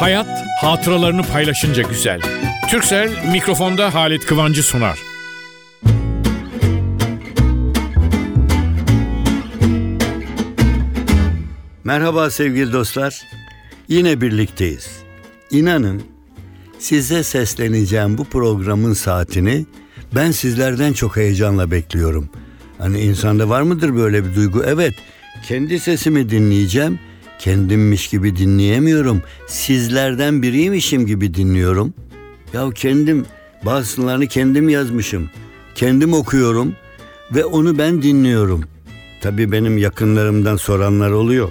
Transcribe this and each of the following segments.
Hayat hatıralarını paylaşınca güzel. Türksel mikrofonda Halit Kıvancı sunar. Merhaba sevgili dostlar. Yine birlikteyiz. İnanın size sesleneceğim bu programın saatini ben sizlerden çok heyecanla bekliyorum. Hani insanda var mıdır böyle bir duygu? Evet. Kendi sesimi dinleyeceğim. Kendimmiş gibi dinleyemiyorum. Sizlerden biriymişim gibi dinliyorum. Ya kendim bazılarını kendim yazmışım. Kendim okuyorum ve onu ben dinliyorum. Tabii benim yakınlarımdan soranlar oluyor.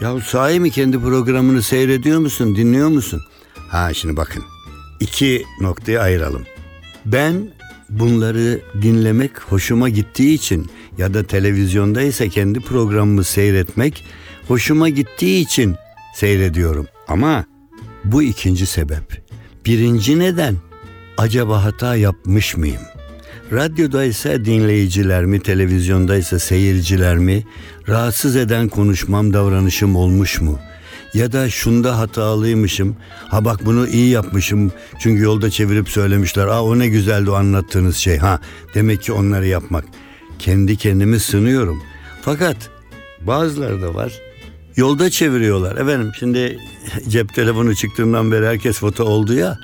Ya sahi mi kendi programını seyrediyor musun, dinliyor musun? Ha şimdi bakın. iki noktaya ayıralım. Ben bunları dinlemek hoşuma gittiği için ya da televizyonda ise kendi programımı seyretmek hoşuma gittiği için seyrediyorum. Ama bu ikinci sebep. Birinci neden acaba hata yapmış mıyım? Radyoda ise dinleyiciler mi, televizyonda ise seyirciler mi rahatsız eden konuşmam, davranışım olmuş mu? Ya da şunda hatalıymışım. Ha bak bunu iyi yapmışım. Çünkü yolda çevirip söylemişler. Aa o ne güzeldi o anlattığınız şey. Ha demek ki onları yapmak. Kendi kendimi sınıyorum. Fakat bazıları da var. Yolda çeviriyorlar. Efendim şimdi cep telefonu çıktığından beri herkes foto oldu ya.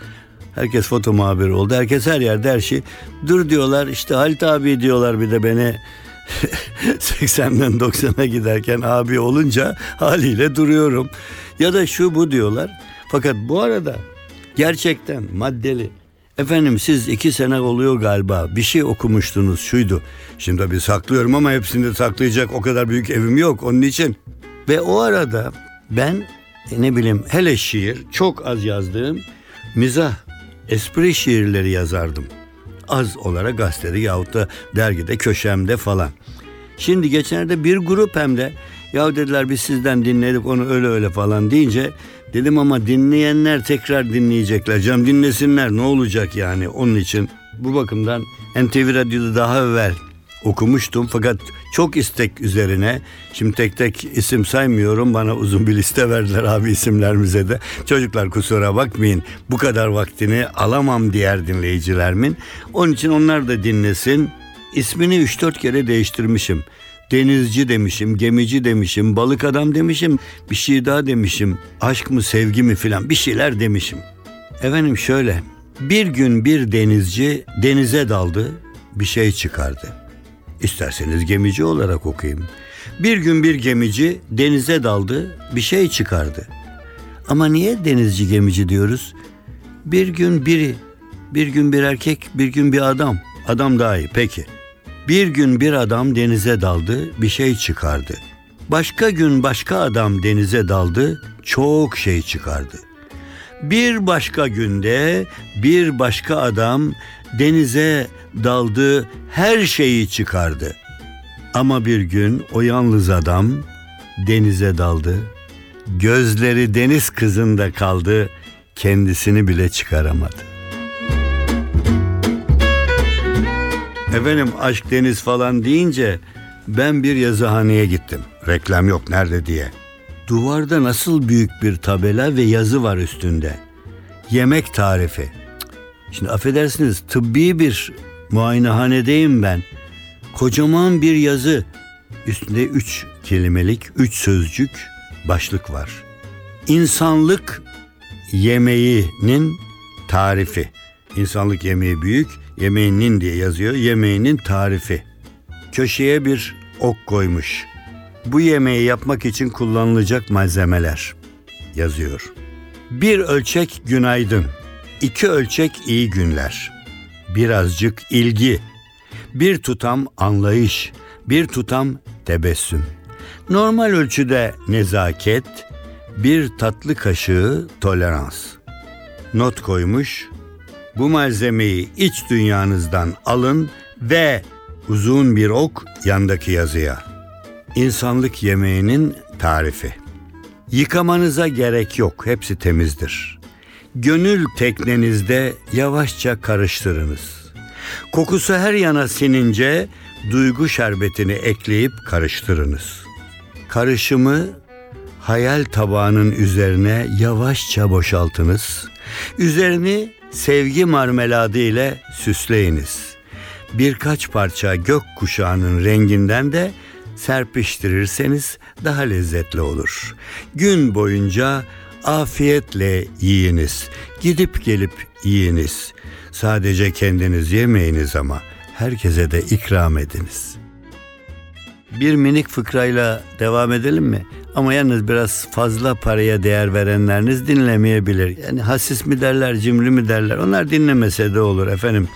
Herkes foto muhabiri oldu. Herkes her yerde her şey. Dur diyorlar işte Halit abi diyorlar bir de beni 80'den 90'a giderken abi olunca haliyle duruyorum. Ya da şu bu diyorlar. Fakat bu arada gerçekten maddeli. Efendim siz iki sene oluyor galiba bir şey okumuştunuz şuydu. Şimdi tabii saklıyorum ama hepsini de saklayacak o kadar büyük evim yok onun için. Ve o arada ben e, ne bileyim hele şiir çok az yazdığım mizah espri şiirleri yazardım. Az olarak gazetede yahut da dergide köşemde falan. Şimdi geçenlerde bir grup hem de ya dediler biz sizden dinledik onu öyle öyle falan deyince dedim ama dinleyenler tekrar dinleyecekler. Canım dinlesinler ne olacak yani onun için bu bakımdan NTV Radyo'da daha evvel okumuştum fakat çok istek üzerine şimdi tek tek isim saymıyorum bana uzun bir liste verdiler abi isimlerimize de çocuklar kusura bakmayın bu kadar vaktini alamam diğer dinleyicilerimin onun için onlar da dinlesin ismini 3-4 kere değiştirmişim denizci demişim, gemici demişim, balık adam demişim, bir şey daha demişim, aşk mı sevgi mi filan bir şeyler demişim. Efendim şöyle, bir gün bir denizci denize daldı, bir şey çıkardı. İsterseniz gemici olarak okuyayım. Bir gün bir gemici denize daldı, bir şey çıkardı. Ama niye denizci gemici diyoruz? Bir gün biri, bir gün bir erkek, bir gün bir adam. Adam daha iyi, peki. Bir gün bir adam denize daldı, bir şey çıkardı. Başka gün başka adam denize daldı, çok şey çıkardı. Bir başka günde bir başka adam denize daldı, her şeyi çıkardı. Ama bir gün o yalnız adam denize daldı. Gözleri deniz kızında kaldı, kendisini bile çıkaramadı. Efendim aşk deniz falan deyince ben bir yazıhaneye gittim. Reklam yok nerede diye. Duvarda nasıl büyük bir tabela ve yazı var üstünde. Yemek tarifi. Şimdi affedersiniz tıbbi bir muayenehanedeyim ben. Kocaman bir yazı. Üstünde üç kelimelik, üç sözcük başlık var. İnsanlık yemeğinin tarifi. İnsanlık yemeği büyük, yemeğinin diye yazıyor. Yemeğinin tarifi. Köşeye bir ok koymuş. Bu yemeği yapmak için kullanılacak malzemeler yazıyor. Bir ölçek günaydın. iki ölçek iyi günler. Birazcık ilgi. Bir tutam anlayış. Bir tutam tebessüm. Normal ölçüde nezaket. Bir tatlı kaşığı tolerans. Not koymuş. Bu malzemeyi iç dünyanızdan alın ve uzun bir ok yandaki yazıya. İnsanlık yemeğinin tarifi. Yıkamanıza gerek yok, hepsi temizdir. Gönül teknenizde yavaşça karıştırınız. Kokusu her yana sinince duygu şerbetini ekleyip karıştırınız. Karışımı hayal tabağının üzerine yavaşça boşaltınız. Üzerini sevgi marmeladı ile süsleyiniz. Birkaç parça gök kuşağının renginden de serpiştirirseniz daha lezzetli olur. Gün boyunca afiyetle yiyiniz. Gidip gelip yiyiniz. Sadece kendiniz yemeyiniz ama herkese de ikram ediniz. Bir minik fıkrayla devam edelim mi? Ama yalnız biraz fazla paraya değer verenleriniz dinlemeyebilir. Yani hassiz mi derler, cimri mi derler. Onlar dinlemese de olur efendim.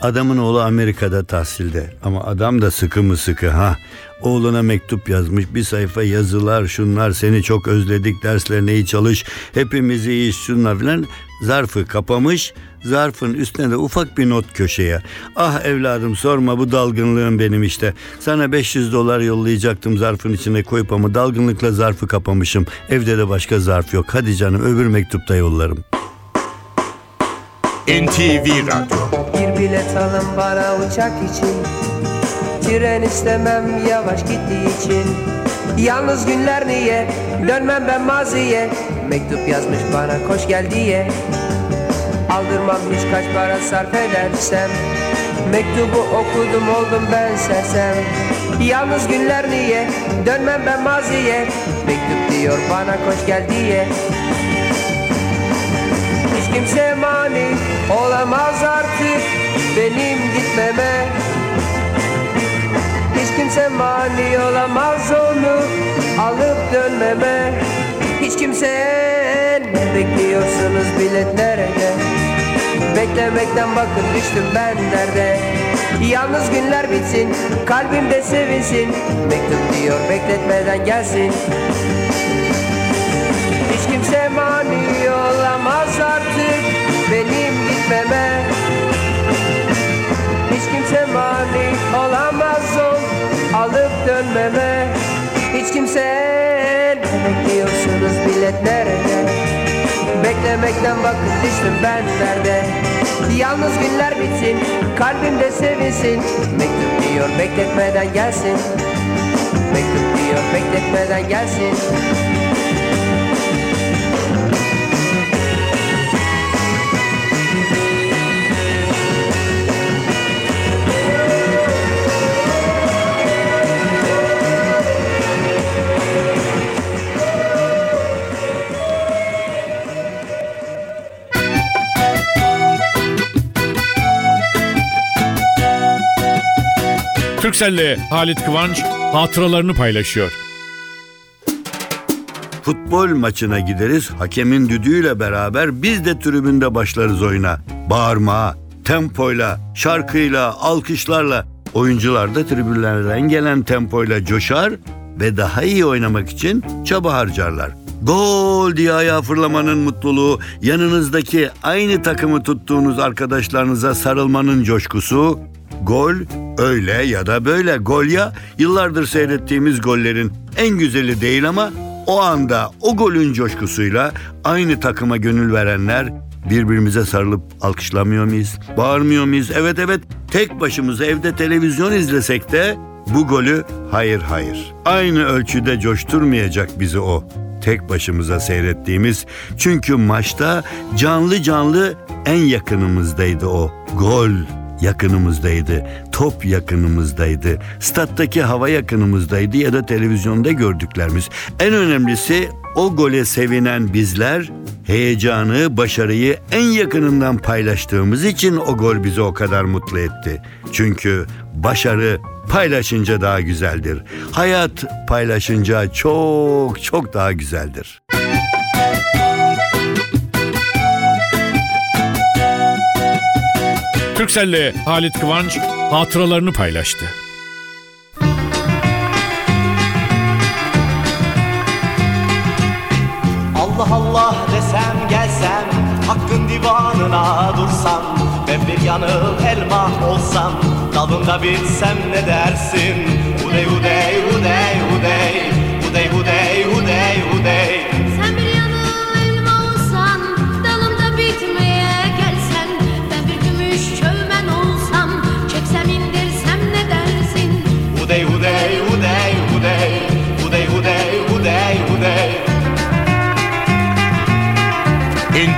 Adamın oğlu Amerika'da tahsilde ama adam da sıkı mı sıkı ha. Oğluna mektup yazmış bir sayfa yazılar şunlar seni çok özledik derslerine iyi çalış hepimizi iyi şunlar filan zarfı kapamış zarfın üstüne de ufak bir not köşeye. Ah evladım sorma bu dalgınlığım benim işte. Sana 500 dolar yollayacaktım zarfın içine koyup ama dalgınlıkla zarfı kapamışım. Evde de başka zarf yok. Hadi canım öbür mektupta yollarım. NTV Radyo Bir bilet alın bana uçak için Tren istemem yavaş gittiği için. Yalnız günler niye? Dönmem ben maziye. Mektup yazmış bana koş gel diye. Aldırmam hiç kaç para sarf edersem. Mektubu okudum oldum ben sersem. Yalnız günler niye? Dönmem ben maziye. Mektup diyor bana koş gel diye. Hiç kimse mani olamaz artık benim gitmeme Hiç kimse mani olamaz onu alıp dönmeme. Hiç kimse ne bekliyorsunuz bilet nerede? Beklemekten bakın düştüm ben nerede? Yalnız günler bitsin kalbimde sevinsin. Mektup diyor bekletmeden gelsin. Hiç kimse mani olamaz artık benim gitmeme. Hiç kimse mani olamaz ol alıp dönmeme. Hiç kimse bekliyorsunuz bilet nerede Beklemekten bakın düştüm ben nerede Yalnız günler bitsin kalbimde sevinsin. Mektup diyor bekletmeden gelsin. Mektup diyor bekletmeden gelsin Türkcell'le Halit Kıvanç hatıralarını paylaşıyor. Futbol maçına gideriz. Hakemin düdüğüyle beraber biz de tribünde başlarız oyuna. Bağırma, tempoyla, şarkıyla, alkışlarla. Oyuncular da tribünlerden gelen tempoyla coşar ve daha iyi oynamak için çaba harcarlar. Gol diye ayağa fırlamanın mutluluğu, yanınızdaki aynı takımı tuttuğunuz arkadaşlarınıza sarılmanın coşkusu, Gol öyle ya da böyle gol ya yıllardır seyrettiğimiz gollerin en güzeli değil ama o anda o golün coşkusuyla aynı takıma gönül verenler birbirimize sarılıp alkışlamıyor muyuz? Bağırmıyor muyuz? Evet evet tek başımıza evde televizyon izlesek de bu golü hayır hayır. Aynı ölçüde coşturmayacak bizi o tek başımıza seyrettiğimiz çünkü maçta canlı canlı en yakınımızdaydı o gol yakınımızdaydı. Top yakınımızdaydı. Stat'taki hava yakınımızdaydı ya da televizyonda gördüklerimiz. En önemlisi o gole sevinen bizler heyecanı, başarıyı en yakınından paylaştığımız için o gol bizi o kadar mutlu etti. Çünkü başarı paylaşınca daha güzeldir. Hayat paylaşınca çok çok daha güzeldir. Türkcell'le Halit Kıvanç hatıralarını paylaştı. Allah Allah desem gelsem Hakkın divanına dursam Ben bir yanıp elma olsam Dalında bitsem ne dersin Hudey hudey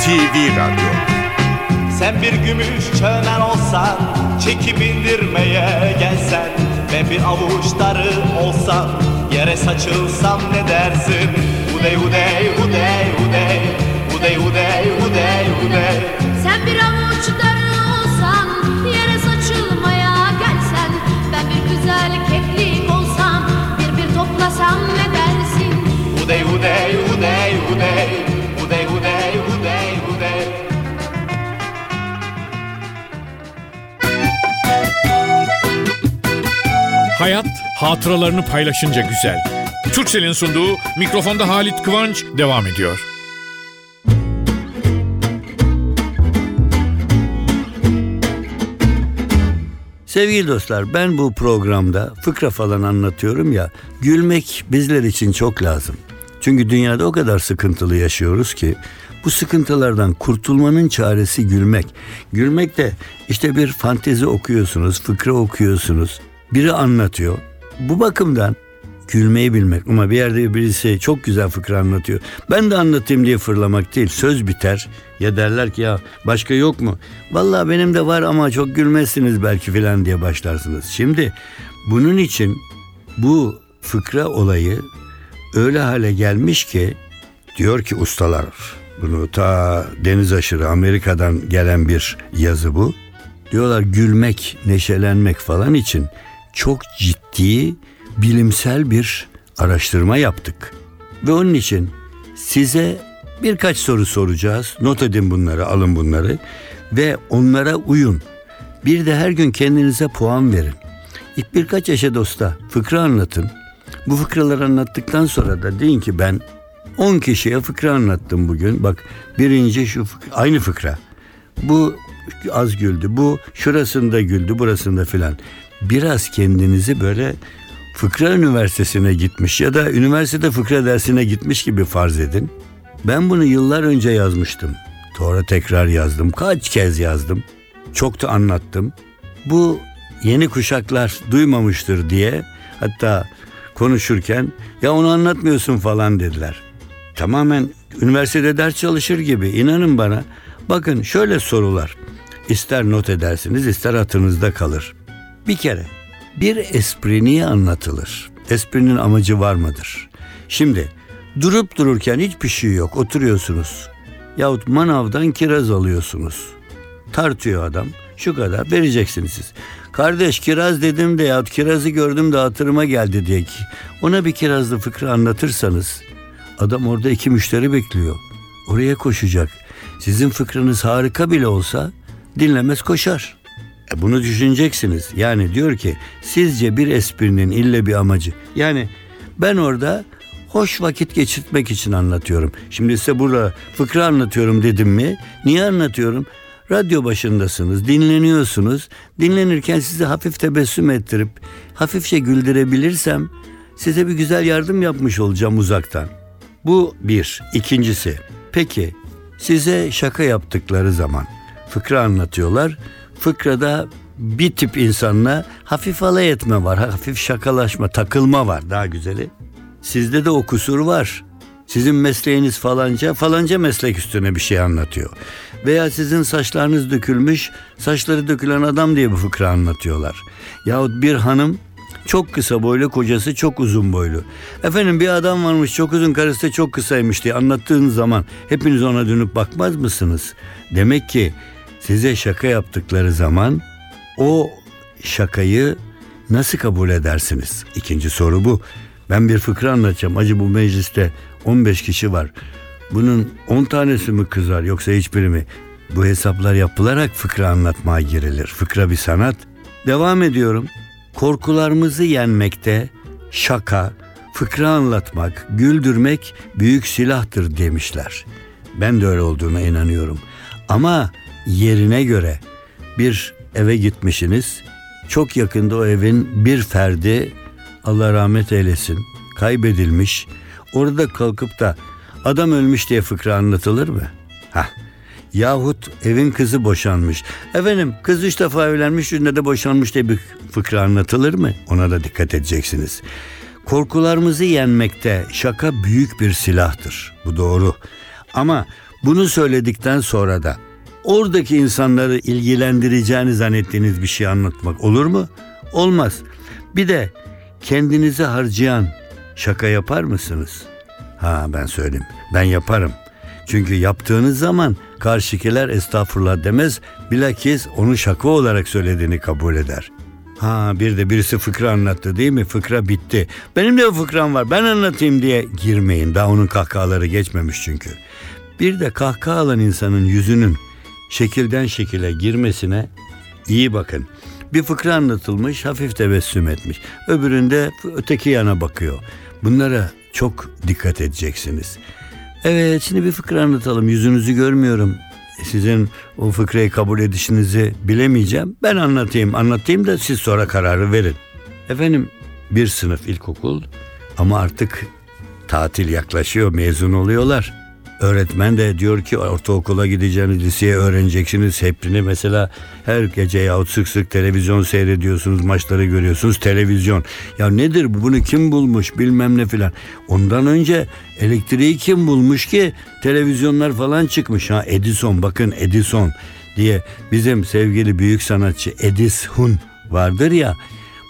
NTV Radyo. Sen bir gümüş çömen olsan Çekip indirmeye gelsen Ben bir avuç darı olsam Yere saçılsam ne dersin? Udey udey udey udey Udey udey udey udey Sen bir avuç darı olsan Yere saçılmaya gelsen Ben bir güzel keklik olsam Bir bir toplasam ne dersin? Udey udey udey udey Hayat hatıralarını paylaşınca güzel. Türksel'in sunduğu mikrofonda Halit Kıvanç devam ediyor. Sevgili dostlar ben bu programda fıkra falan anlatıyorum ya gülmek bizler için çok lazım. Çünkü dünyada o kadar sıkıntılı yaşıyoruz ki bu sıkıntılardan kurtulmanın çaresi gülmek. Gülmek de işte bir fantezi okuyorsunuz, fıkra okuyorsunuz. Biri anlatıyor. Bu bakımdan gülmeyi bilmek ama bir yerde birisi çok güzel fıkra anlatıyor. Ben de anlatayım diye fırlamak değil. Söz biter ya derler ki ya başka yok mu? Vallahi benim de var ama çok gülmezsiniz belki filan diye başlarsınız. Şimdi bunun için bu fıkra olayı öyle hale gelmiş ki diyor ki ustalar bunu ta deniz aşırı Amerika'dan gelen bir yazı bu. Diyorlar gülmek, neşelenmek falan için çok ciddi bilimsel bir araştırma yaptık. Ve onun için size birkaç soru soracağız. Not edin bunları, alın bunları ve onlara uyun. Bir de her gün kendinize puan verin. İlk birkaç yaşa dosta fıkra anlatın. Bu fıkraları anlattıktan sonra da deyin ki ben 10 kişiye fıkra anlattım bugün. Bak birinci şu fıkra, aynı fıkra. Bu az güldü, bu şurasında güldü, burasında filan. Biraz kendinizi böyle fıkra üniversitesine gitmiş ya da üniversitede fıkra dersine gitmiş gibi farz edin. Ben bunu yıllar önce yazmıştım. Sonra tekrar yazdım. Kaç kez yazdım. Çok da anlattım. Bu yeni kuşaklar duymamıştır diye hatta konuşurken ya onu anlatmıyorsun falan dediler. Tamamen üniversitede ders çalışır gibi inanın bana. Bakın şöyle sorular. İster not edersiniz ister hatırınızda kalır. Bir kere bir espri niye anlatılır? Esprinin amacı var mıdır? Şimdi durup dururken hiçbir şey yok oturuyorsunuz. Yahut manavdan kiraz alıyorsunuz. Tartıyor adam şu kadar vereceksiniz siz. Kardeş kiraz dedim de yahut kirazı gördüm de hatırıma geldi diye ki ona bir kirazlı fıkra anlatırsanız adam orada iki müşteri bekliyor. Oraya koşacak. Sizin fıkranız harika bile olsa dinlemez koşar. E bunu düşüneceksiniz. Yani diyor ki sizce bir esprinin ille bir amacı. Yani ben orada hoş vakit geçirtmek için anlatıyorum. Şimdi size burada fıkra anlatıyorum dedim mi? Niye anlatıyorum? Radyo başındasınız, dinleniyorsunuz. Dinlenirken sizi hafif tebessüm ettirip hafifçe güldürebilirsem size bir güzel yardım yapmış olacağım uzaktan. Bu bir. İkincisi, peki size şaka yaptıkları zaman fıkra anlatıyorlar. Fıkrada bir tip insanla hafif alay etme var, hafif şakalaşma, takılma var daha güzeli. Sizde de o kusur var. Sizin mesleğiniz falanca, falanca meslek üstüne bir şey anlatıyor. Veya sizin saçlarınız dökülmüş, saçları dökülen adam diye bir fıkra anlatıyorlar. Yahut bir hanım çok kısa boylu, kocası çok uzun boylu. Efendim bir adam varmış çok uzun, karısı da çok kısaymış diye anlattığınız zaman hepiniz ona dönüp bakmaz mısınız? Demek ki size şaka yaptıkları zaman o şakayı nasıl kabul edersiniz? İkinci soru bu. Ben bir fıkra anlatacağım. Acı bu mecliste 15 kişi var. Bunun 10 tanesi mi kızar yoksa hiçbiri mi? Bu hesaplar yapılarak fıkra anlatmaya girilir. Fıkra bir sanat. Devam ediyorum. Korkularımızı yenmekte şaka, fıkra anlatmak, güldürmek büyük silahtır demişler. Ben de öyle olduğuna inanıyorum. Ama yerine göre bir eve gitmişsiniz. Çok yakında o evin bir ferdi Allah rahmet eylesin kaybedilmiş. Orada kalkıp da adam ölmüş diye fıkra anlatılır mı? Hah. Yahut evin kızı boşanmış. Efendim kız üç defa evlenmiş yüzünde de boşanmış diye bir fıkra anlatılır mı? Ona da dikkat edeceksiniz. Korkularımızı yenmekte şaka büyük bir silahtır. Bu doğru. Ama Bunu söyledikten sonra da oradaki insanları ilgilendireceğini zannettiğiniz bir şey anlatmak olur mu? Olmaz. Bir de kendinizi harcayan şaka yapar mısınız? Ha ben söyleyeyim. Ben yaparım. Çünkü yaptığınız zaman karşıkiler estağfurullah demez. Bilakis onu şaka olarak söylediğini kabul eder. Ha bir de birisi fıkra anlattı değil mi? Fıkra bitti. Benim de bir fıkram var ben anlatayım diye girmeyin. Daha onun kahkahaları geçmemiş çünkü. Bir de kahkaha alan insanın yüzünün şekilden şekile girmesine iyi bakın. Bir fıkra anlatılmış hafif tebessüm etmiş. Öbüründe öteki yana bakıyor. Bunlara çok dikkat edeceksiniz. Evet şimdi bir fıkra anlatalım. Yüzünüzü görmüyorum. Sizin o fıkrayı kabul edişinizi bilemeyeceğim. Ben anlatayım anlatayım da siz sonra kararı verin. Efendim bir sınıf ilkokul ama artık tatil yaklaşıyor mezun oluyorlar. Öğretmen de diyor ki ortaokula gideceğiniz liseye öğreneceksiniz. Hepsini mesela her gece yahut sık sık televizyon seyrediyorsunuz, maçları görüyorsunuz. Televizyon. Ya nedir bu? Bunu kim bulmuş bilmem ne filan. Ondan önce elektriği kim bulmuş ki televizyonlar falan çıkmış. Ha Edison bakın Edison diye bizim sevgili büyük sanatçı Edison vardır ya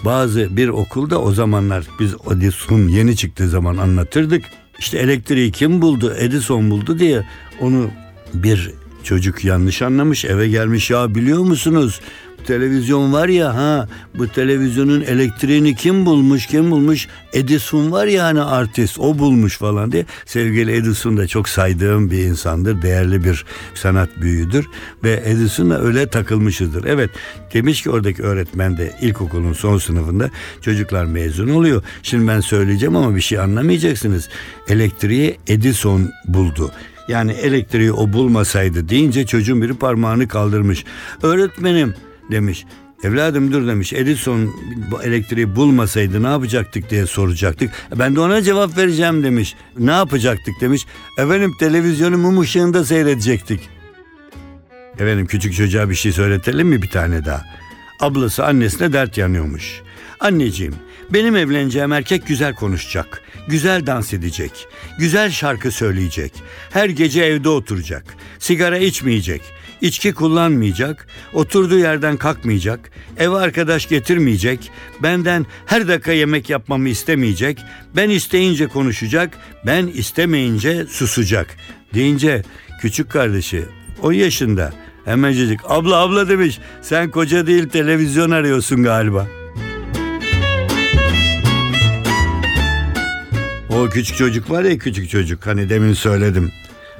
bazı bir okulda o zamanlar biz Edison yeni çıktığı zaman anlatırdık. İşte elektriği kim buldu? Edison buldu diye onu bir çocuk yanlış anlamış eve gelmiş ya biliyor musunuz? Televizyon var ya ha bu televizyonun elektriğini kim bulmuş kim bulmuş? Edison var ya hani artist o bulmuş falan diye. Sevgili Edison da çok saydığım bir insandır değerli bir sanat büyüğüdür ve Edison'la öyle takılmışızdır. Evet demiş ki oradaki öğretmen de ilkokulun son sınıfında çocuklar mezun oluyor. Şimdi ben söyleyeceğim ama bir şey anlamayacaksınız. Elektriği Edison buldu. Yani elektriği o bulmasaydı deyince çocuğun biri parmağını kaldırmış. Öğretmenim demiş. Evladım dur demiş. Edison bu elektriği bulmasaydı ne yapacaktık diye soracaktık. Ben de ona cevap vereceğim demiş. Ne yapacaktık demiş. Efendim televizyonu mum ışığında seyredecektik. Efendim küçük çocuğa bir şey söyletelim mi bir tane daha? Ablası annesine dert yanıyormuş. Anneciğim benim evleneceğim erkek güzel konuşacak, güzel dans edecek, güzel şarkı söyleyecek, her gece evde oturacak, sigara içmeyecek, içki kullanmayacak, oturduğu yerden kalkmayacak, ev arkadaş getirmeyecek, benden her dakika yemek yapmamı istemeyecek, ben isteyince konuşacak, ben istemeyince susacak. Deyince küçük kardeşi 10 yaşında hemencecik abla abla demiş sen koca değil televizyon arıyorsun galiba. O küçük çocuk var ya küçük çocuk hani demin söyledim.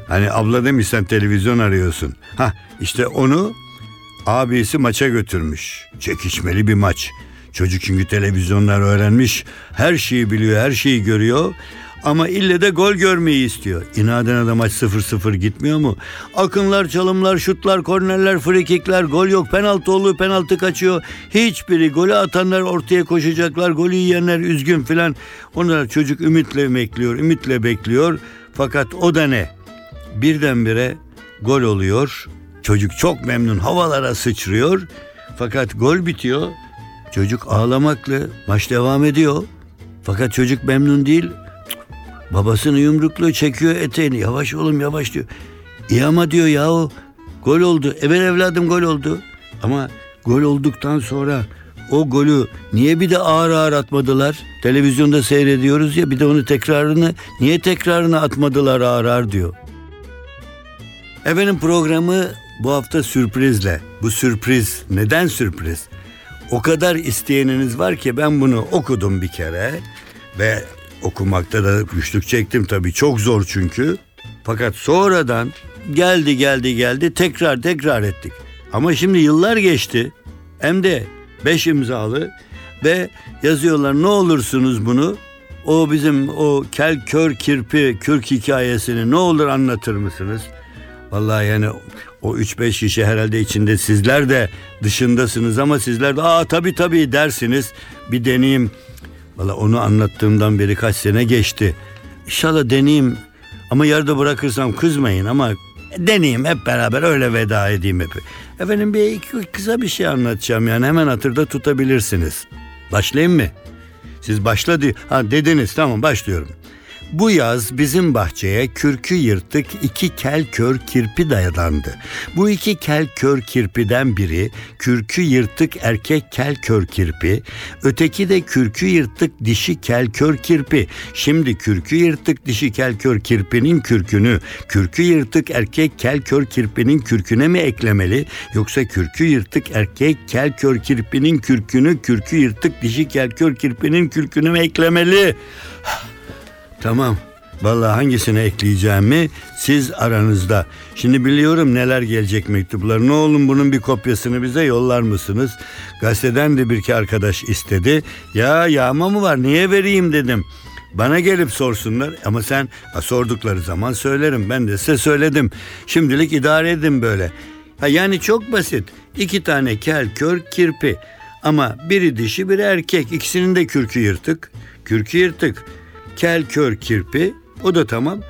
Hani abla demiş sen televizyon arıyorsun. Ha işte onu abisi maça götürmüş. Çekişmeli bir maç. Çocuk çünkü televizyonlar öğrenmiş. Her şeyi biliyor, her şeyi görüyor. Ama ille de gol görmeyi istiyor. İnadına da maç 0-0 gitmiyor mu? Akınlar, çalımlar, şutlar, kornerler, frikikler, gol yok, penaltı oluyor, penaltı kaçıyor. Hiçbiri golü atanlar ortaya koşacaklar, golü yiyenler üzgün filan. Onlar çocuk ümitle bekliyor, ümitle bekliyor. Fakat o da ne? Birdenbire gol oluyor. Çocuk çok memnun havalara sıçrıyor. Fakat gol bitiyor. Çocuk ağlamaklı. Maç devam ediyor. Fakat çocuk memnun değil. Babasını yumrukluyor çekiyor eteğini. Yavaş oğlum yavaş diyor. İyi ama diyor yahu gol oldu. Evet evladım gol oldu. Ama gol olduktan sonra o golü niye bir de ağır ağır atmadılar? Televizyonda seyrediyoruz ya bir de onu tekrarını niye tekrarını atmadılar ağır ağır diyor. Efendim programı bu hafta sürprizle. Bu sürpriz neden sürpriz? O kadar isteyeniniz var ki ben bunu okudum bir kere ve okumakta da güçlük çektim tabii çok zor çünkü. Fakat sonradan geldi geldi geldi tekrar tekrar ettik. Ama şimdi yıllar geçti hem de beş imzalı ve yazıyorlar ne olursunuz bunu o bizim o kel kör kirpi kürk hikayesini ne olur anlatır mısınız? Vallahi yani o 3-5 kişi herhalde içinde sizler de dışındasınız ama sizler de aa tabii tabii dersiniz. Bir deneyeyim. Vallahi onu anlattığımdan beri kaç sene geçti. İnşallah deneyeyim ama yarıda bırakırsam kızmayın ama deneyeyim hep beraber öyle veda edeyim hep. Efendim bir iki kısa bir şey anlatacağım yani hemen hatırda tutabilirsiniz. Başlayayım mı? Siz başla diyor. Ha dediniz tamam başlıyorum. Bu yaz bizim bahçeye kürkü yırtık iki kel kör kirpi dayandı. Bu iki kel kör kirpiden biri kürkü yırtık erkek kel kör kirpi, öteki de kürkü yırtık dişi kel kör kirpi. Şimdi kürkü yırtık dişi kel kör kirpinin kürkünü kürkü yırtık erkek kel kör kirpinin kürküne mi eklemeli yoksa kürkü yırtık erkek kel kör kirpinin kürkünü kürkü yırtık dişi kel kör kirpinin kürküne mi eklemeli? Tamam. Vallahi hangisine ekleyeceğimi siz aranızda. Şimdi biliyorum neler gelecek mektuplar. Ne olun bunun bir kopyasını bize yollar mısınız? Gazeteden de bir iki arkadaş istedi. Ya yağma mı var niye vereyim dedim. Bana gelip sorsunlar ama sen ha, sordukları zaman söylerim. Ben de size söyledim. Şimdilik idare edin böyle. Ha, yani çok basit. İki tane kel kör kirpi. Ama biri dişi biri erkek. İkisinin de kürkü yırtık. Kürkü yırtık. Kel kör kirpi. O da tamam.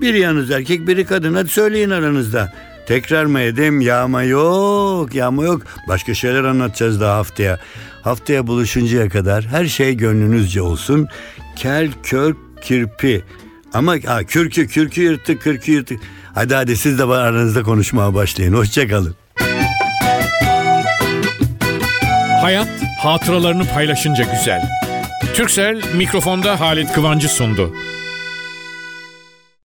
Biri yalnız erkek biri kadın. Hadi söyleyin aranızda. Tekrar mı edeyim? Yağma yok, yağma yok. Başka şeyler anlatacağız daha haftaya. Haftaya buluşuncaya kadar her şey gönlünüzce olsun. Kel kör kirpi. Ama ha, kürkü kürkü yırtık kürkü yırtık. Hadi hadi siz de aranızda konuşmaya başlayın. Hoşçakalın. Hayat hatıralarını paylaşınca güzel. Türksel mikrofonda Halit Kıvancı sundu.